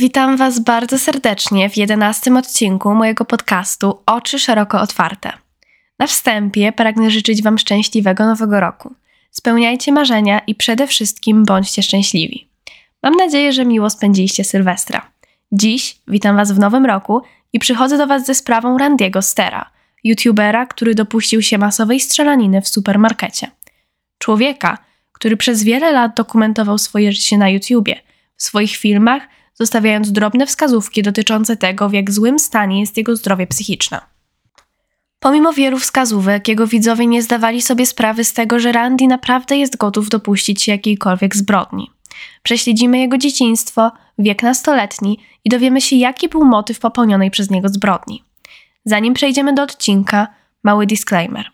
Witam Was bardzo serdecznie w jedenastym odcinku mojego podcastu Oczy Szeroko Otwarte. Na wstępie pragnę życzyć Wam szczęśliwego nowego roku. Spełniajcie marzenia i przede wszystkim bądźcie szczęśliwi. Mam nadzieję, że miło spędziliście Sylwestra. Dziś witam Was w nowym roku i przychodzę do Was ze sprawą Randiego Stera, youtubera, który dopuścił się masowej strzelaniny w supermarkecie. Człowieka, który przez wiele lat dokumentował swoje życie na YouTubie, w swoich filmach, zostawiając drobne wskazówki dotyczące tego, w jak złym stanie jest jego zdrowie psychiczne. Pomimo wielu wskazówek, jego widzowie nie zdawali sobie sprawy z tego, że Randy naprawdę jest gotów dopuścić się jakiejkolwiek zbrodni. Prześledzimy jego dzieciństwo, wiek nastoletni i dowiemy się, jaki był motyw popełnionej przez niego zbrodni. Zanim przejdziemy do odcinka, mały disclaimer.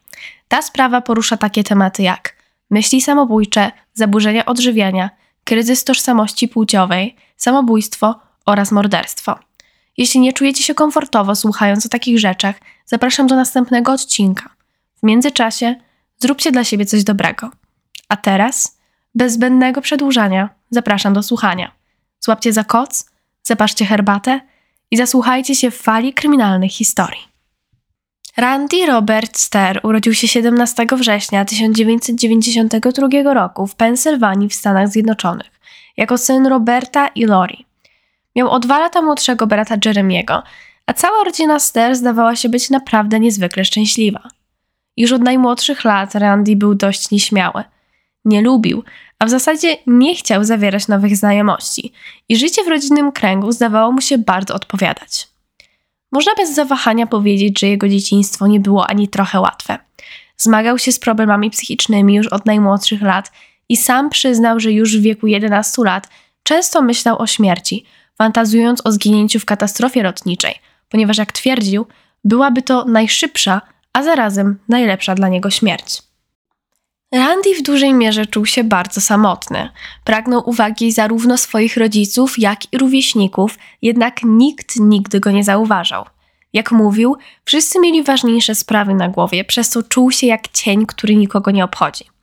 Ta sprawa porusza takie tematy jak myśli samobójcze, zaburzenia odżywiania, kryzys tożsamości płciowej, samobójstwo oraz morderstwo. Jeśli nie czujecie się komfortowo słuchając o takich rzeczach, zapraszam do następnego odcinka. W międzyczasie zróbcie dla siebie coś dobrego. A teraz, bez zbędnego przedłużania, zapraszam do słuchania. Złapcie za koc, zapaszcie herbatę i zasłuchajcie się w fali kryminalnych historii. Randy Robert Ster urodził się 17 września 1992 roku w Pensylwanii w Stanach Zjednoczonych jako syn Roberta i Lori. Miał o dwa lata młodszego brata Jeremiego, a cała rodzina Ster zdawała się być naprawdę niezwykle szczęśliwa. Już od najmłodszych lat Randy był dość nieśmiały. Nie lubił, a w zasadzie nie chciał zawierać nowych znajomości i życie w rodzinnym kręgu zdawało mu się bardzo odpowiadać. Można bez zawahania powiedzieć, że jego dzieciństwo nie było ani trochę łatwe. Zmagał się z problemami psychicznymi już od najmłodszych lat i sam przyznał, że już w wieku 11 lat często myślał o śmierci, fantazując o zginięciu w katastrofie lotniczej, ponieważ jak twierdził, byłaby to najszybsza, a zarazem najlepsza dla niego śmierć. Randy w dużej mierze czuł się bardzo samotny. Pragnął uwagi zarówno swoich rodziców, jak i rówieśników, jednak nikt nigdy go nie zauważał. Jak mówił, wszyscy mieli ważniejsze sprawy na głowie, przez co czuł się jak cień, który nikogo nie obchodzi.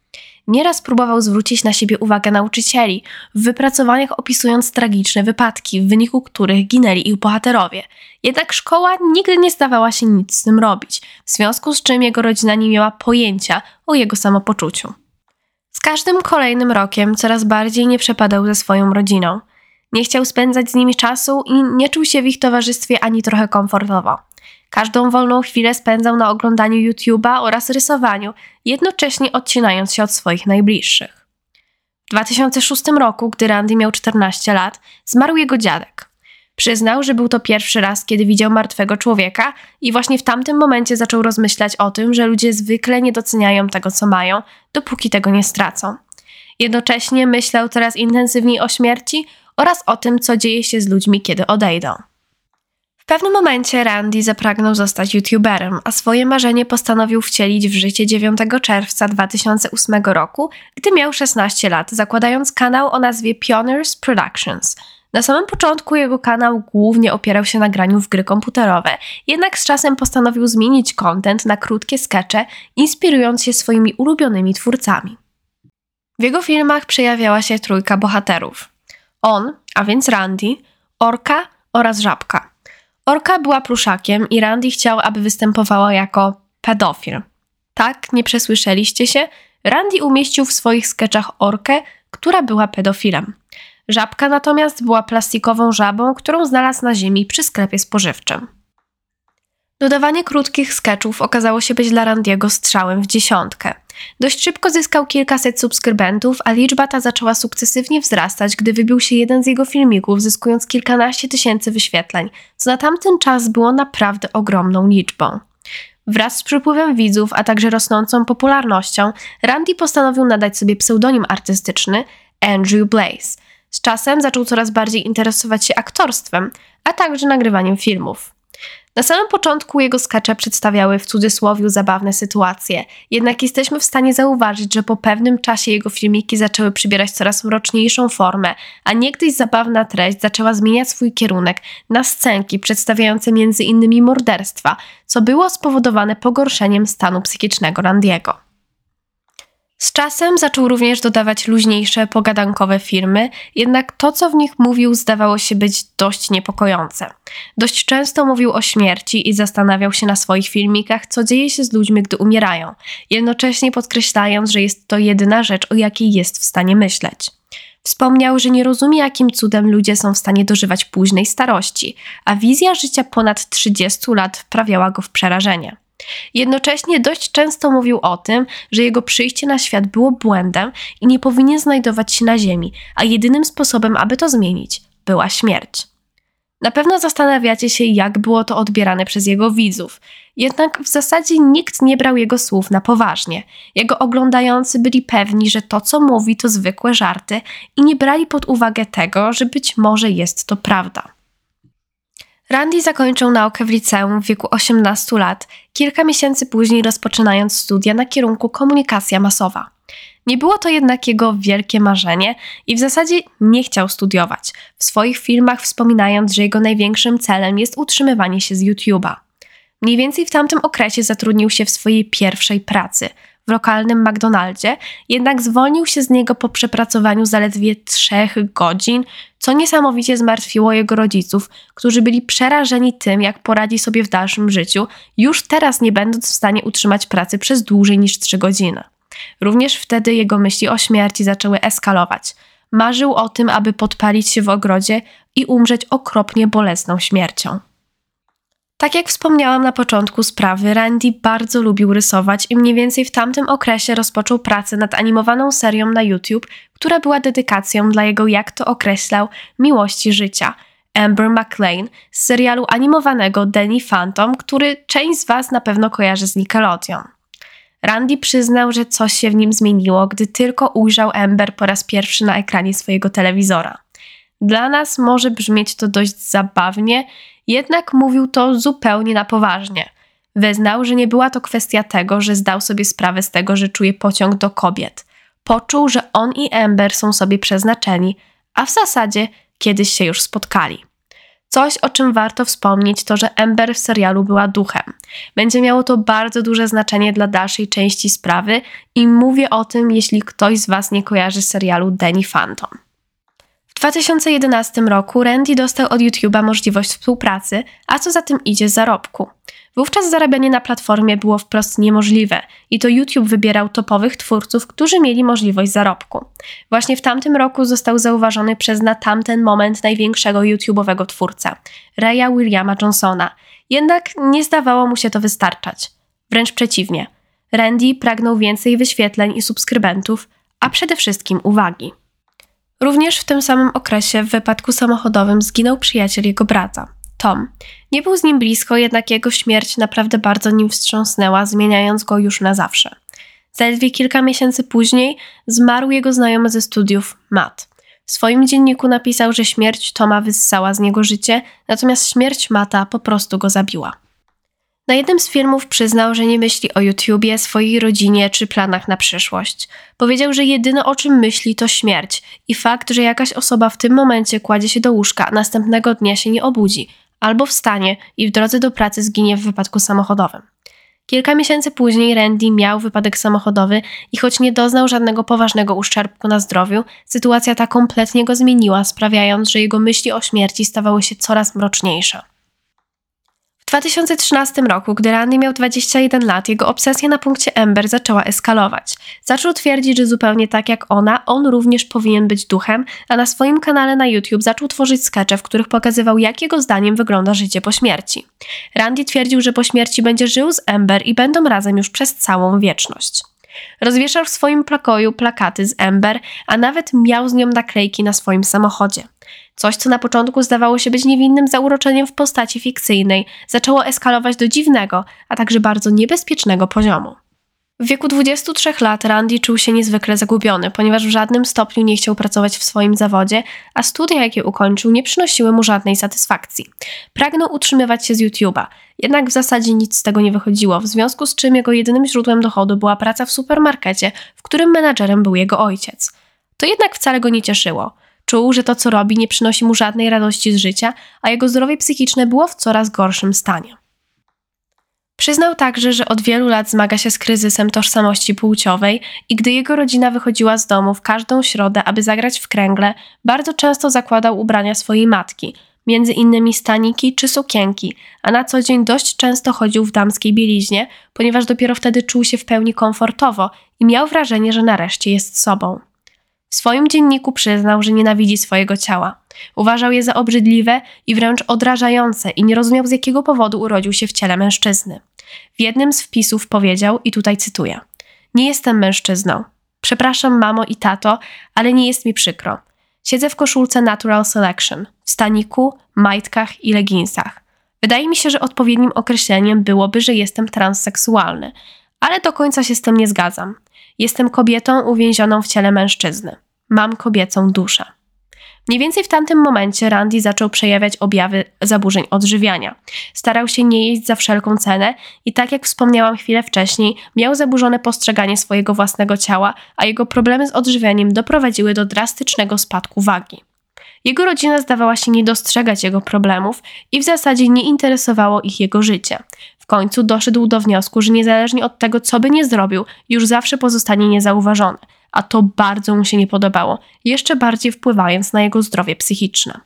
Nieraz próbował zwrócić na siebie uwagę nauczycieli, w wypracowaniach opisując tragiczne wypadki, w wyniku których ginęli ich bohaterowie. Jednak szkoła nigdy nie zdawała się nic z tym robić, w związku z czym jego rodzina nie miała pojęcia o jego samopoczuciu. Z każdym kolejnym rokiem coraz bardziej nie przepadał ze swoją rodziną. Nie chciał spędzać z nimi czasu i nie czuł się w ich towarzystwie ani trochę komfortowo. Każdą wolną chwilę spędzał na oglądaniu YouTube'a oraz rysowaniu, jednocześnie odcinając się od swoich najbliższych. W 2006 roku, gdy Randy miał 14 lat, zmarł jego dziadek. Przyznał, że był to pierwszy raz, kiedy widział martwego człowieka, i właśnie w tamtym momencie zaczął rozmyślać o tym, że ludzie zwykle nie doceniają tego, co mają, dopóki tego nie stracą. Jednocześnie myślał coraz intensywniej o śmierci oraz o tym, co dzieje się z ludźmi, kiedy odejdą. W pewnym momencie Randy zapragnął zostać youtuberem, a swoje marzenie postanowił wcielić w życie 9 czerwca 2008 roku, gdy miał 16 lat, zakładając kanał o nazwie Pioneers Productions. Na samym początku jego kanał głównie opierał się na graniu w gry komputerowe, jednak z czasem postanowił zmienić content na krótkie skecze, inspirując się swoimi ulubionymi twórcami. W jego filmach przejawiała się trójka bohaterów. On, a więc Randy, Orka oraz Żabka. Orka była pluszakiem i Randy chciał, aby występowała jako pedofil. Tak, nie przesłyszeliście się? Randy umieścił w swoich sketchach orkę, która była pedofilem. Żabka natomiast była plastikową żabą, którą znalazł na ziemi przy sklepie spożywczym. Dodawanie krótkich sketchów okazało się być dla Randiego strzałem w dziesiątkę. Dość szybko zyskał kilkaset subskrybentów, a liczba ta zaczęła sukcesywnie wzrastać, gdy wybił się jeden z jego filmików, zyskując kilkanaście tysięcy wyświetleń, co na tamten czas było naprawdę ogromną liczbą. Wraz z przypływem widzów, a także rosnącą popularnością, Randy postanowił nadać sobie pseudonim artystyczny Andrew Blaze. Z czasem zaczął coraz bardziej interesować się aktorstwem, a także nagrywaniem filmów. Na samym początku jego skacze przedstawiały w cudzysłowie zabawne sytuacje, jednak jesteśmy w stanie zauważyć, że po pewnym czasie jego filmiki zaczęły przybierać coraz mroczniejszą formę, a niegdyś zabawna treść zaczęła zmieniać swój kierunek na scenki przedstawiające między innymi morderstwa, co było spowodowane pogorszeniem stanu psychicznego Randiego. Z czasem zaczął również dodawać luźniejsze, pogadankowe filmy, jednak to, co w nich mówił, zdawało się być dość niepokojące. Dość często mówił o śmierci i zastanawiał się na swoich filmikach, co dzieje się z ludźmi, gdy umierają, jednocześnie podkreślając, że jest to jedyna rzecz, o jakiej jest w stanie myśleć. Wspomniał, że nie rozumie, jakim cudem ludzie są w stanie dożywać późnej starości, a wizja życia ponad 30 lat wprawiała go w przerażenie. Jednocześnie dość często mówił o tym, że jego przyjście na świat było błędem i nie powinien znajdować się na Ziemi, a jedynym sposobem, aby to zmienić, była śmierć. Na pewno zastanawiacie się, jak było to odbierane przez jego widzów. Jednak w zasadzie nikt nie brał jego słów na poważnie. Jego oglądający byli pewni, że to, co mówi, to zwykłe żarty i nie brali pod uwagę tego, że być może jest to prawda. Randy zakończył naukę w liceum w wieku 18 lat, kilka miesięcy później rozpoczynając studia na kierunku komunikacja masowa. Nie było to jednak jego wielkie marzenie i w zasadzie nie chciał studiować, w swoich filmach wspominając, że jego największym celem jest utrzymywanie się z YouTube'a. Mniej więcej w tamtym okresie zatrudnił się w swojej pierwszej pracy w lokalnym McDonaldzie, jednak zwolnił się z niego po przepracowaniu zaledwie trzech godzin, co niesamowicie zmartwiło jego rodziców, którzy byli przerażeni tym, jak poradzi sobie w dalszym życiu, już teraz nie będąc w stanie utrzymać pracy przez dłużej niż trzy godziny. Również wtedy jego myśli o śmierci zaczęły eskalować. Marzył o tym, aby podpalić się w ogrodzie i umrzeć okropnie bolesną śmiercią. Tak jak wspomniałam na początku sprawy, Randy bardzo lubił rysować i mniej więcej w tamtym okresie rozpoczął pracę nad animowaną serią na YouTube, która była dedykacją dla jego, jak to określał, miłości życia. Amber McLean z serialu animowanego Danny Phantom, który część z Was na pewno kojarzy z Nickelodeon. Randy przyznał, że coś się w nim zmieniło, gdy tylko ujrzał Amber po raz pierwszy na ekranie swojego telewizora. Dla nas może brzmieć to dość zabawnie, jednak mówił to zupełnie na poważnie. Wyznał, że nie była to kwestia tego, że zdał sobie sprawę z tego, że czuje pociąg do kobiet. Poczuł, że on i Amber są sobie przeznaczeni, a w zasadzie kiedyś się już spotkali. Coś, o czym warto wspomnieć, to że Amber w serialu była duchem. Będzie miało to bardzo duże znaczenie dla dalszej części sprawy i mówię o tym, jeśli ktoś z Was nie kojarzy serialu Danny Phantom. W 2011 roku Randy dostał od YouTube'a możliwość współpracy, a co za tym idzie zarobku. Wówczas zarabianie na platformie było wprost niemożliwe i to YouTube wybierał topowych twórców, którzy mieli możliwość zarobku. Właśnie w tamtym roku został zauważony przez na tamten moment największego YouTube'owego twórcę, Raya Williama Johnsona. Jednak nie zdawało mu się to wystarczać. Wręcz przeciwnie. Randy pragnął więcej wyświetleń i subskrybentów, a przede wszystkim uwagi. Również w tym samym okresie w wypadku samochodowym zginął przyjaciel jego brata, Tom. Nie był z nim blisko, jednak jego śmierć naprawdę bardzo nim wstrząsnęła, zmieniając go już na zawsze. Zaledwie kilka miesięcy później zmarł jego znajomy ze studiów, Matt. W swoim dzienniku napisał, że śmierć Toma wyssała z niego życie, natomiast śmierć Mata po prostu go zabiła. Na jednym z filmów przyznał, że nie myśli o YouTubie, swojej rodzinie czy planach na przyszłość. Powiedział, że jedyne o czym myśli to śmierć i fakt, że jakaś osoba w tym momencie kładzie się do łóżka, a następnego dnia się nie obudzi, albo wstanie i w drodze do pracy zginie w wypadku samochodowym. Kilka miesięcy później Randy miał wypadek samochodowy i choć nie doznał żadnego poważnego uszczerbku na zdrowiu, sytuacja ta kompletnie go zmieniła, sprawiając, że jego myśli o śmierci stawały się coraz mroczniejsze. W 2013 roku, gdy Randy miał 21 lat, jego obsesja na punkcie Ember zaczęła eskalować. Zaczął twierdzić, że zupełnie tak jak ona, on również powinien być duchem, a na swoim kanale na YouTube zaczął tworzyć skecze, w których pokazywał, jak jego zdaniem wygląda życie po śmierci. Randy twierdził, że po śmierci będzie żył z Ember i będą razem już przez całą wieczność. Rozwieszał w swoim plakoju plakaty z Ember, a nawet miał z nią naklejki na swoim samochodzie. Coś, co na początku zdawało się być niewinnym zauroczeniem w postaci fikcyjnej, zaczęło eskalować do dziwnego, a także bardzo niebezpiecznego poziomu. W wieku 23 lat Randy czuł się niezwykle zagubiony, ponieważ w żadnym stopniu nie chciał pracować w swoim zawodzie, a studia, jakie ukończył, nie przynosiły mu żadnej satysfakcji. Pragnął utrzymywać się z YouTube'a, jednak w zasadzie nic z tego nie wychodziło, w związku z czym jego jedynym źródłem dochodu była praca w supermarkecie, w którym menadżerem był jego ojciec. To jednak wcale go nie cieszyło. Czuł, że to, co robi, nie przynosi mu żadnej radości z życia, a jego zdrowie psychiczne było w coraz gorszym stanie. Przyznał także, że od wielu lat zmaga się z kryzysem tożsamości płciowej i gdy jego rodzina wychodziła z domu w każdą środę, aby zagrać w kręgle, bardzo często zakładał ubrania swojej matki, między innymi staniki czy sukienki, a na co dzień dość często chodził w damskiej bieliźnie, ponieważ dopiero wtedy czuł się w pełni komfortowo i miał wrażenie, że nareszcie jest sobą. W swoim dzienniku przyznał, że nienawidzi swojego ciała. Uważał je za obrzydliwe i wręcz odrażające i nie rozumiał z jakiego powodu urodził się w ciele mężczyzny. W jednym z wpisów powiedział, i tutaj cytuję: Nie jestem mężczyzną. Przepraszam, mamo i tato, ale nie jest mi przykro. Siedzę w koszulce Natural Selection, w staniku, majtkach i leginsach. Wydaje mi się, że odpowiednim określeniem byłoby, że jestem transseksualny, ale do końca się z tym nie zgadzam. Jestem kobietą uwięzioną w ciele mężczyzny. Mam kobiecą duszę. Mniej więcej w tamtym momencie Randy zaczął przejawiać objawy zaburzeń odżywiania. Starał się nie jeść za wszelką cenę i tak jak wspomniałam chwilę wcześniej, miał zaburzone postrzeganie swojego własnego ciała, a jego problemy z odżywianiem doprowadziły do drastycznego spadku wagi. Jego rodzina zdawała się nie dostrzegać jego problemów i w zasadzie nie interesowało ich jego życie. W końcu doszedł do wniosku, że niezależnie od tego, co by nie zrobił, już zawsze pozostanie niezauważony – a to bardzo mu się nie podobało, jeszcze bardziej wpływając na jego zdrowie psychiczne.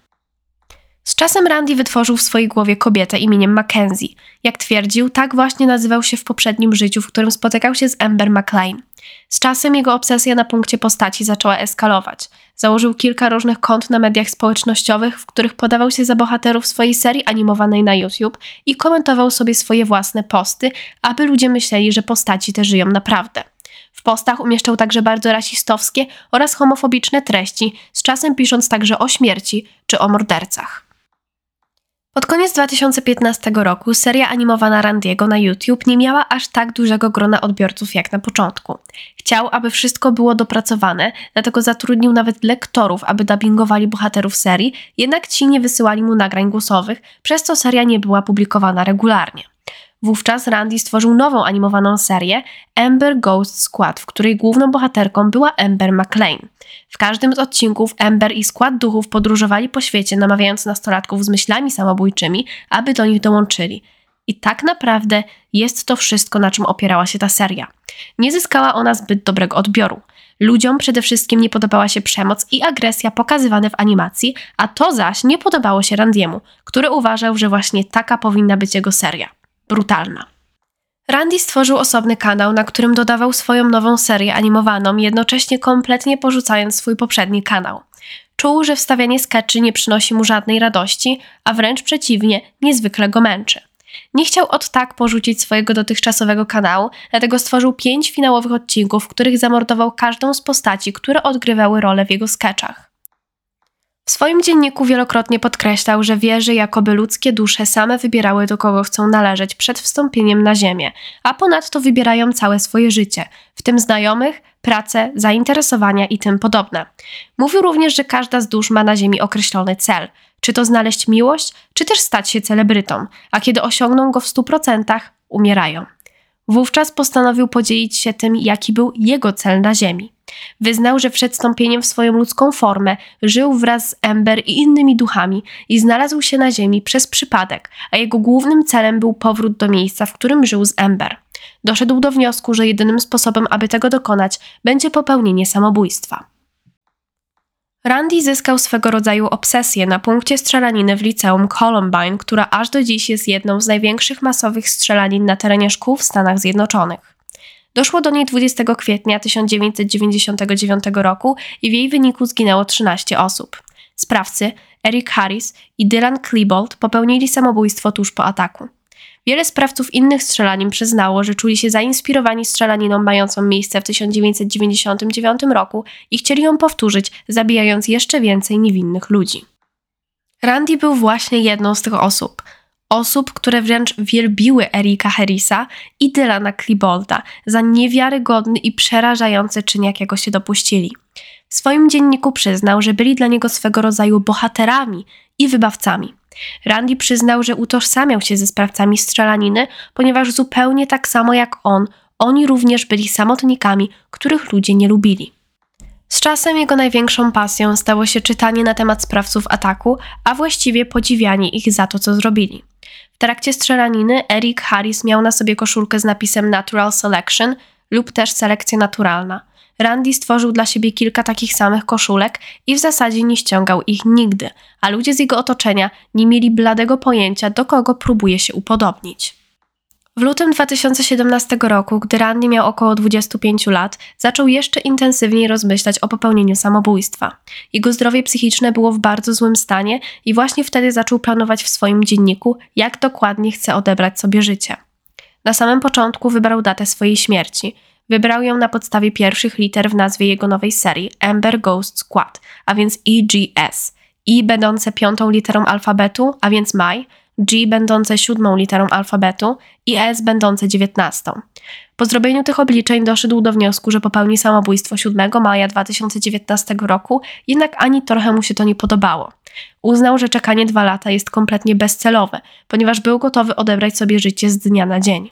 Z czasem Randy wytworzył w swojej głowie kobietę imieniem Mackenzie. Jak twierdził, tak właśnie nazywał się w poprzednim życiu, w którym spotykał się z Amber McLean. Z czasem jego obsesja na punkcie postaci zaczęła eskalować. Założył kilka różnych kont na mediach społecznościowych, w których podawał się za bohaterów swojej serii animowanej na YouTube i komentował sobie swoje własne posty, aby ludzie myśleli, że postaci te żyją naprawdę. W postach umieszczał także bardzo rasistowskie oraz homofobiczne treści, z czasem pisząc także o śmierci czy o mordercach. Pod koniec 2015 roku seria animowana Randiego na YouTube nie miała aż tak dużego grona odbiorców jak na początku. Chciał, aby wszystko było dopracowane, dlatego zatrudnił nawet lektorów, aby dubbingowali bohaterów serii, jednak ci nie wysyłali mu nagrań głosowych, przez co seria nie była publikowana regularnie. Wówczas Randy stworzył nową animowaną serię Amber Ghost Squad, w której główną bohaterką była Amber McLean. W każdym z odcinków Amber i skład duchów podróżowali po świecie, namawiając nastolatków z myślami samobójczymi, aby do nich dołączyli. I tak naprawdę jest to wszystko, na czym opierała się ta seria. Nie zyskała ona zbyt dobrego odbioru. Ludziom przede wszystkim nie podobała się przemoc i agresja pokazywane w animacji, a to zaś nie podobało się Randiemu, który uważał, że właśnie taka powinna być jego seria brutalna. Randy stworzył osobny kanał, na którym dodawał swoją nową serię animowaną, jednocześnie kompletnie porzucając swój poprzedni kanał. Czuł, że wstawianie skeczy nie przynosi mu żadnej radości, a wręcz przeciwnie, niezwykle go męczy. Nie chciał od tak porzucić swojego dotychczasowego kanału, dlatego stworzył pięć finałowych odcinków, w których zamordował każdą z postaci, które odgrywały rolę w jego skeczach. W swoim dzienniku wielokrotnie podkreślał, że wierzy, jakoby ludzkie dusze same wybierały, do kogo chcą należeć przed wstąpieniem na Ziemię, a ponadto wybierają całe swoje życie, w tym znajomych, pracę, zainteresowania i tym podobne. Mówił również, że każda z dusz ma na Ziemi określony cel, czy to znaleźć miłość, czy też stać się celebrytą, a kiedy osiągną go w stu procentach, umierają. Wówczas postanowił podzielić się tym, jaki był jego cel na Ziemi. Wyznał, że przed wstąpieniem w swoją ludzką formę żył wraz z Ember i innymi duchami i znalazł się na Ziemi przez przypadek, a jego głównym celem był powrót do miejsca, w którym żył z Ember. Doszedł do wniosku, że jedynym sposobem, aby tego dokonać, będzie popełnienie samobójstwa. Randy zyskał swego rodzaju obsesję na punkcie strzelaniny w liceum Columbine, która aż do dziś jest jedną z największych masowych strzelanin na terenie szkół w Stanach Zjednoczonych. Doszło do niej 20 kwietnia 1999 roku i w jej wyniku zginęło 13 osób. Sprawcy, Eric Harris i Dylan Klebold, popełnili samobójstwo tuż po ataku. Wiele sprawców innych strzelanin przyznało, że czuli się zainspirowani strzelaniną mającą miejsce w 1999 roku i chcieli ją powtórzyć, zabijając jeszcze więcej niewinnych ludzi. Randy był właśnie jedną z tych osób – osób, które wręcz wielbiły Erika Harrisa i Dylana Klibolda za niewiarygodny i przerażający czyn, jakiego się dopuścili. W swoim dzienniku przyznał, że byli dla niego swego rodzaju bohaterami i wybawcami. Randy przyznał, że utożsamiał się ze sprawcami strzelaniny, ponieważ zupełnie tak samo jak on, oni również byli samotnikami, których ludzie nie lubili. Z czasem jego największą pasją stało się czytanie na temat sprawców ataku, a właściwie podziwianie ich za to, co zrobili. W trakcie strzelaniny Eric Harris miał na sobie koszulkę z napisem Natural Selection lub też selekcja naturalna. Randy stworzył dla siebie kilka takich samych koszulek i w zasadzie nie ściągał ich nigdy, a ludzie z jego otoczenia nie mieli bladego pojęcia, do kogo próbuje się upodobnić. W lutym 2017 roku, gdy Randy miał około 25 lat, zaczął jeszcze intensywniej rozmyślać o popełnieniu samobójstwa. Jego zdrowie psychiczne było w bardzo złym stanie i właśnie wtedy zaczął planować w swoim dzienniku, jak dokładnie chce odebrać sobie życie. Na samym początku wybrał datę swojej śmierci. Wybrał ją na podstawie pierwszych liter w nazwie jego nowej serii Ember Ghost Squad, a więc EGS. I będące piątą literą alfabetu, a więc Maj, G będące siódmą literą alfabetu i S będące dziewiętnastą. Po zrobieniu tych obliczeń doszedł do wniosku, że popełni samobójstwo 7 maja 2019 roku, jednak ani trochę mu się to nie podobało. Uznał, że czekanie dwa lata jest kompletnie bezcelowe, ponieważ był gotowy odebrać sobie życie z dnia na dzień.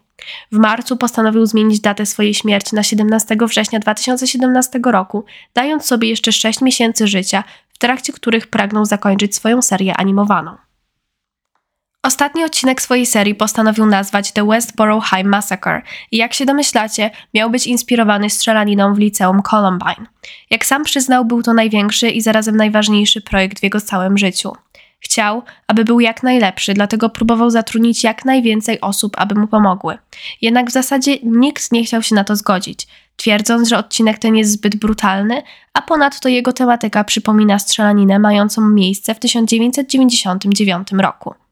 W marcu postanowił zmienić datę swojej śmierci na 17 września 2017 roku, dając sobie jeszcze 6 miesięcy życia, w trakcie których pragnął zakończyć swoją serię animowaną. Ostatni odcinek swojej serii postanowił nazwać The Westboro High Massacre i jak się domyślacie, miał być inspirowany strzelaniną w liceum Columbine. Jak sam przyznał, był to największy i zarazem najważniejszy projekt w jego całym życiu. Chciał, aby był jak najlepszy, dlatego próbował zatrudnić jak najwięcej osób, aby mu pomogły. Jednak w zasadzie nikt nie chciał się na to zgodzić, twierdząc, że odcinek ten jest zbyt brutalny, a ponadto jego tematyka przypomina strzelaninę mającą miejsce w 1999 roku.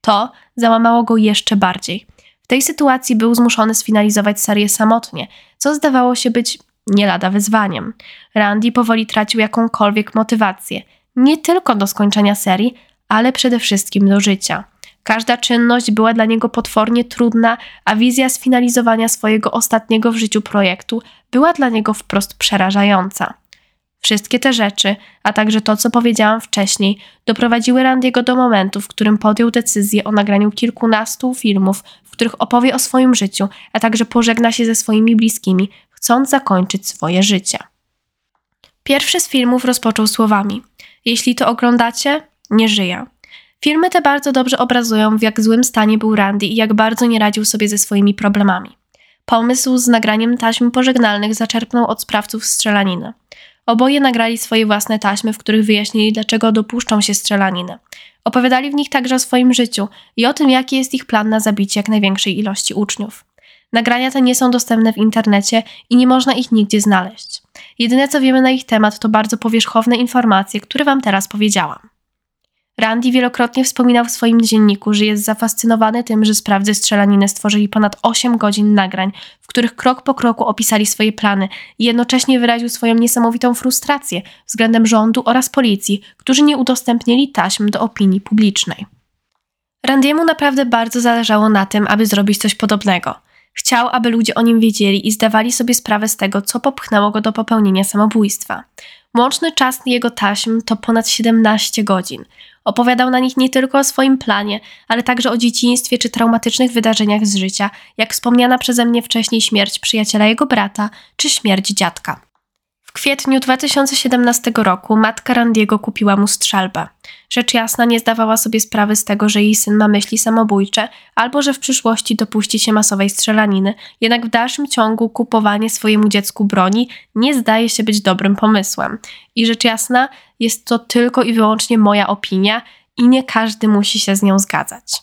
To załamało go jeszcze bardziej. W tej sytuacji był zmuszony sfinalizować serię samotnie, co zdawało się być nie lada wyzwaniem. Randy powoli tracił jakąkolwiek motywację, nie tylko do skończenia serii, ale przede wszystkim do życia. Każda czynność była dla niego potwornie trudna, a wizja sfinalizowania swojego ostatniego w życiu projektu była dla niego wprost przerażająca. Wszystkie te rzeczy, a także to, co powiedziałam wcześniej, doprowadziły Randiego do momentu, w którym podjął decyzję o nagraniu kilkunastu filmów, w których opowie o swoim życiu, a także pożegna się ze swoimi bliskimi, chcąc zakończyć swoje życie. Pierwszy z filmów rozpoczął słowami: Jeśli to oglądacie, nie żyję. Filmy te bardzo dobrze obrazują, w jak złym stanie był Randy i jak bardzo nie radził sobie ze swoimi problemami. Pomysł z nagraniem taśm pożegnalnych zaczerpnął od sprawców strzelaniny. Oboje nagrali swoje własne taśmy, w których wyjaśnili, dlaczego dopuszczą się strzelaniny. Opowiadali w nich także o swoim życiu i o tym, jaki jest ich plan na zabicie jak największej ilości uczniów. Nagrania te nie są dostępne w internecie i nie można ich nigdzie znaleźć. Jedyne co wiemy na ich temat to bardzo powierzchowne informacje, które Wam teraz powiedziałam. Randy wielokrotnie wspominał w swoim dzienniku, że jest zafascynowany tym, że sprawcy strzelaniny stworzyli ponad 8 godzin nagrań, w których krok po kroku opisali swoje plany i jednocześnie wyraził swoją niesamowitą frustrację względem rządu oraz policji, którzy nie udostępnili taśm do opinii publicznej. Randiemu naprawdę bardzo zależało na tym, aby zrobić coś podobnego. Chciał, aby ludzie o nim wiedzieli i zdawali sobie sprawę z tego, co popchnęło go do popełnienia samobójstwa. Łączny czas jego taśm to ponad 17 godzin. Opowiadał na nich nie tylko o swoim planie, ale także o dzieciństwie czy traumatycznych wydarzeniach z życia, jak wspomniana przeze mnie wcześniej śmierć przyjaciela jego brata czy śmierć dziadka. Kwietniu 2017 roku matka Randiego kupiła mu strzelbę. Rzecz jasna nie zdawała sobie sprawy z tego, że jej syn ma myśli samobójcze albo że w przyszłości dopuści się masowej strzelaniny, jednak w dalszym ciągu kupowanie swojemu dziecku broni nie zdaje się być dobrym pomysłem. I rzecz jasna, jest to tylko i wyłącznie moja opinia i nie każdy musi się z nią zgadzać.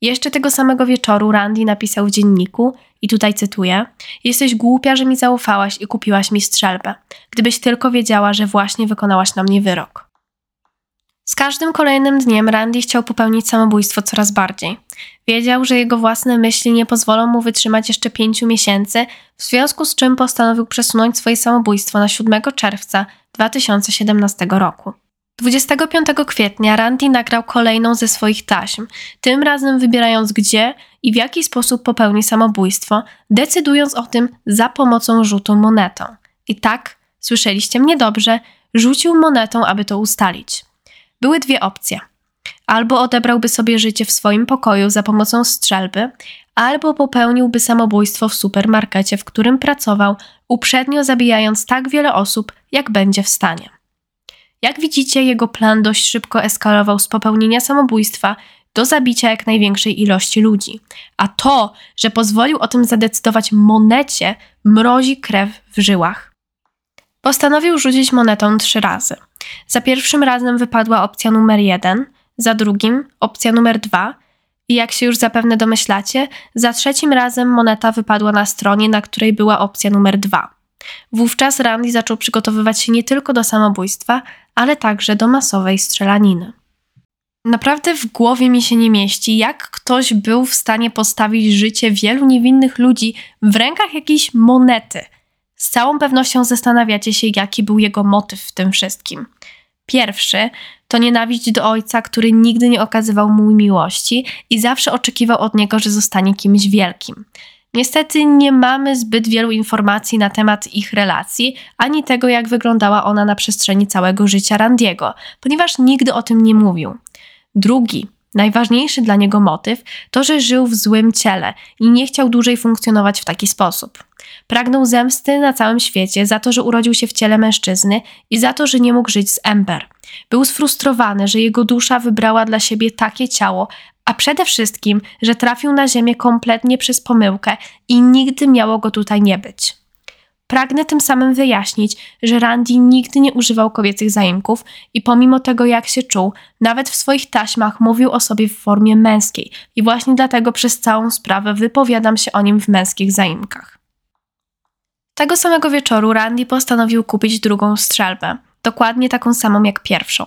Jeszcze tego samego wieczoru Randy napisał w dzienniku, i tutaj cytuję: Jesteś głupia, że mi zaufałaś i kupiłaś mi strzelbę, gdybyś tylko wiedziała, że właśnie wykonałaś na mnie wyrok. Z każdym kolejnym dniem Randy chciał popełnić samobójstwo coraz bardziej. Wiedział, że jego własne myśli nie pozwolą mu wytrzymać jeszcze pięciu miesięcy, w związku z czym postanowił przesunąć swoje samobójstwo na 7 czerwca 2017 roku. 25 kwietnia Randy nagrał kolejną ze swoich taśm, tym razem wybierając gdzie i w jaki sposób popełni samobójstwo, decydując o tym za pomocą rzutu monetą. I tak, słyszeliście mnie dobrze, rzucił monetą, aby to ustalić. Były dwie opcje. Albo odebrałby sobie życie w swoim pokoju za pomocą strzelby, albo popełniłby samobójstwo w supermarkecie, w którym pracował, uprzednio zabijając tak wiele osób, jak będzie w stanie. Jak widzicie, jego plan dość szybko eskalował z popełnienia samobójstwa do zabicia jak największej ilości ludzi. A to, że pozwolił o tym zadecydować monecie, mrozi krew w żyłach. Postanowił rzucić monetą trzy razy. Za pierwszym razem wypadła opcja numer jeden, za drugim opcja numer dwa i jak się już zapewne domyślacie, za trzecim razem moneta wypadła na stronie, na której była opcja numer dwa. Wówczas Randy zaczął przygotowywać się nie tylko do samobójstwa, ale także do masowej strzelaniny. Naprawdę w głowie mi się nie mieści, jak ktoś był w stanie postawić życie wielu niewinnych ludzi w rękach jakiejś monety. Z całą pewnością zastanawiacie się, jaki był jego motyw w tym wszystkim. Pierwszy to nienawiść do ojca, który nigdy nie okazywał mu miłości i zawsze oczekiwał od niego, że zostanie kimś wielkim. Niestety nie mamy zbyt wielu informacji na temat ich relacji, ani tego, jak wyglądała ona na przestrzeni całego życia Randiego, ponieważ nigdy o tym nie mówił. Drugi, najważniejszy dla niego motyw to, że żył w złym ciele i nie chciał dłużej funkcjonować w taki sposób. Pragnął zemsty na całym świecie za to, że urodził się w ciele mężczyzny i za to, że nie mógł żyć z Ember. Był sfrustrowany, że jego dusza wybrała dla siebie takie ciało, a przede wszystkim, że trafił na Ziemię kompletnie przez pomyłkę i nigdy miało go tutaj nie być. Pragnę tym samym wyjaśnić, że Randy nigdy nie używał kobiecych zaimków i pomimo tego, jak się czuł, nawet w swoich taśmach mówił o sobie w formie męskiej i właśnie dlatego przez całą sprawę wypowiadam się o nim w męskich zaimkach. Tego samego wieczoru Randy postanowił kupić drugą strzelbę, dokładnie taką samą jak pierwszą.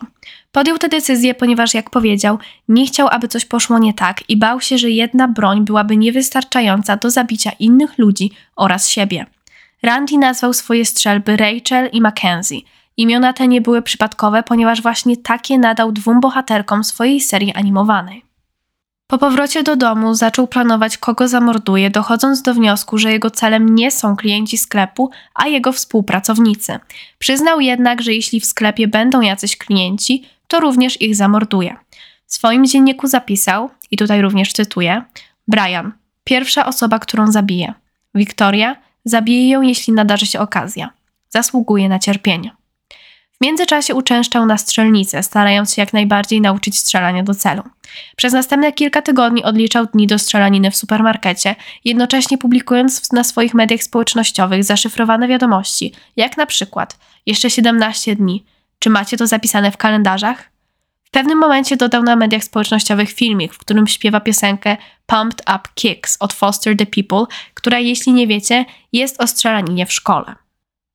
Podjął tę decyzję, ponieważ, jak powiedział, nie chciał, aby coś poszło nie tak i bał się, że jedna broń byłaby niewystarczająca do zabicia innych ludzi oraz siebie. Randy nazwał swoje strzelby Rachel i Mackenzie. Imiona te nie były przypadkowe, ponieważ właśnie takie nadał dwóm bohaterkom swojej serii animowanej. Po powrocie do domu zaczął planować, kogo zamorduje, dochodząc do wniosku, że jego celem nie są klienci sklepu, a jego współpracownicy. Przyznał jednak, że jeśli w sklepie będą jacyś klienci, to również ich zamorduje. W swoim dzienniku zapisał, i tutaj również cytuję: Brian, pierwsza osoba, którą zabije. Victoria, zabije ją, jeśli nadarzy się okazja. Zasługuje na cierpienie. W międzyczasie uczęszczał na strzelnicę, starając się jak najbardziej nauczyć strzelania do celu. Przez następne kilka tygodni odliczał dni do strzelaniny w supermarkecie, jednocześnie publikując na swoich mediach społecznościowych zaszyfrowane wiadomości, jak na przykład jeszcze 17 dni. Czy macie to zapisane w kalendarzach? W pewnym momencie dodał na mediach społecznościowych filmik, w którym śpiewa piosenkę Pumped Up Kicks od Foster the People, która, jeśli nie wiecie, jest o strzelaninie w szkole.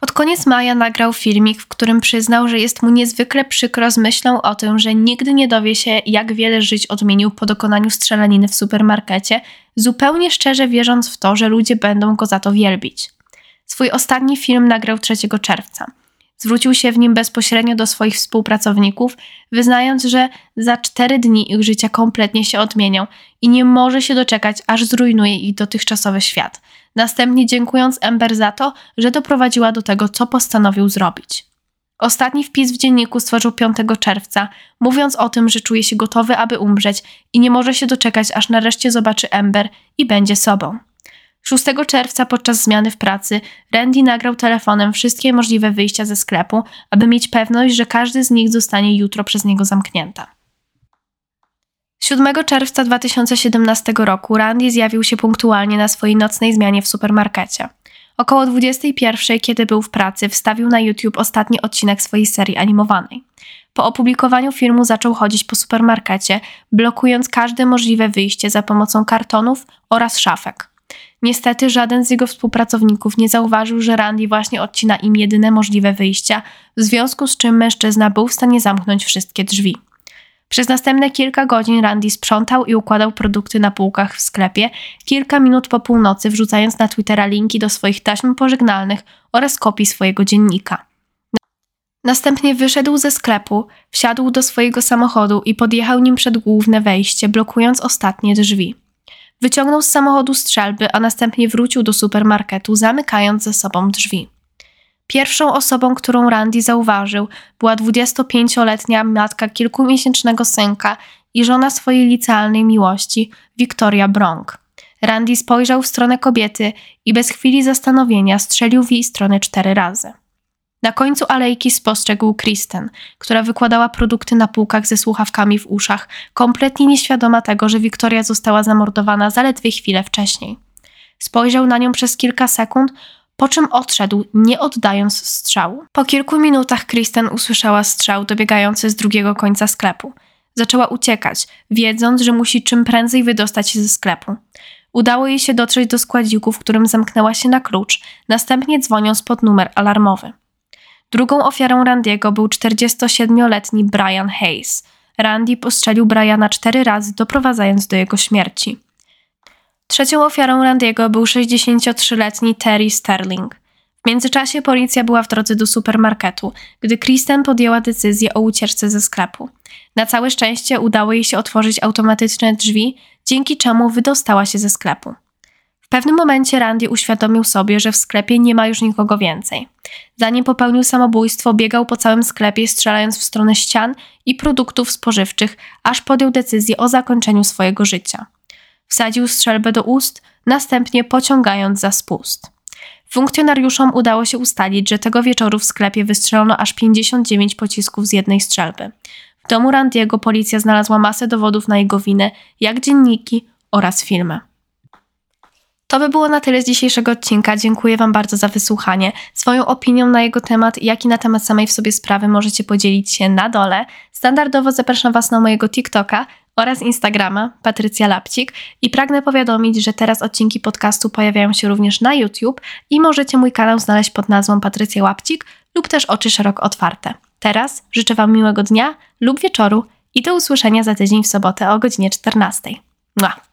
Pod koniec maja nagrał filmik, w którym przyznał, że jest mu niezwykle przykro z myślą o tym, że nigdy nie dowie się, jak wiele żyć odmienił po dokonaniu strzelaniny w supermarkecie, zupełnie szczerze wierząc w to, że ludzie będą go za to wielbić. Swój ostatni film nagrał 3 czerwca. Zwrócił się w nim bezpośrednio do swoich współpracowników, wyznając, że za cztery dni ich życia kompletnie się odmienią i nie może się doczekać, aż zrujnuje ich dotychczasowy świat. Następnie dziękując Ember za to, że doprowadziła do tego, co postanowił zrobić. Ostatni wpis w dzienniku stworzył 5 czerwca, mówiąc o tym, że czuje się gotowy, aby umrzeć i nie może się doczekać, aż nareszcie zobaczy Ember i będzie sobą. 6 czerwca podczas zmiany w pracy Randy nagrał telefonem wszystkie możliwe wyjścia ze sklepu, aby mieć pewność, że każdy z nich zostanie jutro przez niego zamknięta. 7 czerwca 2017 roku Randy zjawił się punktualnie na swojej nocnej zmianie w supermarkecie. Około 21, kiedy był w pracy, wstawił na YouTube ostatni odcinek swojej serii animowanej. Po opublikowaniu filmu zaczął chodzić po supermarkecie, blokując każde możliwe wyjście za pomocą kartonów oraz szafek. Niestety żaden z jego współpracowników nie zauważył, że Randy właśnie odcina im jedyne możliwe wyjścia, w związku z czym mężczyzna był w stanie zamknąć wszystkie drzwi. Przez następne kilka godzin Randy sprzątał i układał produkty na półkach w sklepie, kilka minut po północy wrzucając na Twittera linki do swoich taśm pożegnalnych oraz kopii swojego dziennika. Następnie wyszedł ze sklepu, wsiadł do swojego samochodu i podjechał nim przed główne wejście, blokując ostatnie drzwi. Wyciągnął z samochodu strzelby, a następnie wrócił do supermarketu, zamykając za sobą drzwi. Pierwszą osobą, którą Randy zauważył, była 25-letnia matka kilkumiesięcznego synka i żona swojej licealnej miłości, Victoria Bronk. Randy spojrzał w stronę kobiety i bez chwili zastanowienia strzelił w jej stronę cztery razy. Na końcu alejki spostrzegł Kristen, która wykładała produkty na półkach ze słuchawkami w uszach, kompletnie nieświadoma tego, że Wiktoria została zamordowana zaledwie chwilę wcześniej. Spojrzał na nią przez kilka sekund, po czym odszedł, nie oddając strzału. Po kilku minutach Kristen usłyszała strzał dobiegający z drugiego końca sklepu. Zaczęła uciekać, wiedząc, że musi czym prędzej wydostać się ze sklepu. Udało jej się dotrzeć do składziku, w którym zamknęła się na klucz, następnie dzwoniąc pod numer alarmowy. Drugą ofiarą Randiego był 47-letni Brian Hayes. Randy postrzelił Briana cztery razy, doprowadzając do jego śmierci. Trzecią ofiarą Randiego był 63-letni Terry Sterling. W międzyczasie policja była w drodze do supermarketu, gdy Kristen podjęła decyzję o ucieczce ze sklepu. Na całe szczęście udało jej się otworzyć automatyczne drzwi, dzięki czemu wydostała się ze sklepu. W pewnym momencie Randy uświadomił sobie, że w sklepie nie ma już nikogo więcej. Zanim popełnił samobójstwo, biegał po całym sklepie, strzelając w stronę ścian i produktów spożywczych, aż podjął decyzję o zakończeniu swojego życia. Wsadził strzelbę do ust, następnie pociągając za spust. Funkcjonariuszom udało się ustalić, że tego wieczoru w sklepie wystrzelono aż 59 pocisków z jednej strzelby. W domu Randiego policja znalazła masę dowodów na jego winę, jak dzienniki oraz filmy. To by było na tyle z dzisiejszego odcinka. Dziękuję Wam bardzo za wysłuchanie. Swoją opinią na jego temat, jak i na temat samej w sobie sprawy możecie podzielić się na dole. Standardowo zapraszam Was na mojego TikToka oraz Instagrama Patrycja Lapcik i pragnę powiadomić, że teraz odcinki podcastu pojawiają się również na YouTube i możecie mój kanał znaleźć pod nazwą Patrycja Łapcik lub też Oczy Szeroko Otwarte. Teraz życzę Wam miłego dnia lub wieczoru i do usłyszenia za tydzień w sobotę o godzinie 14. Mua.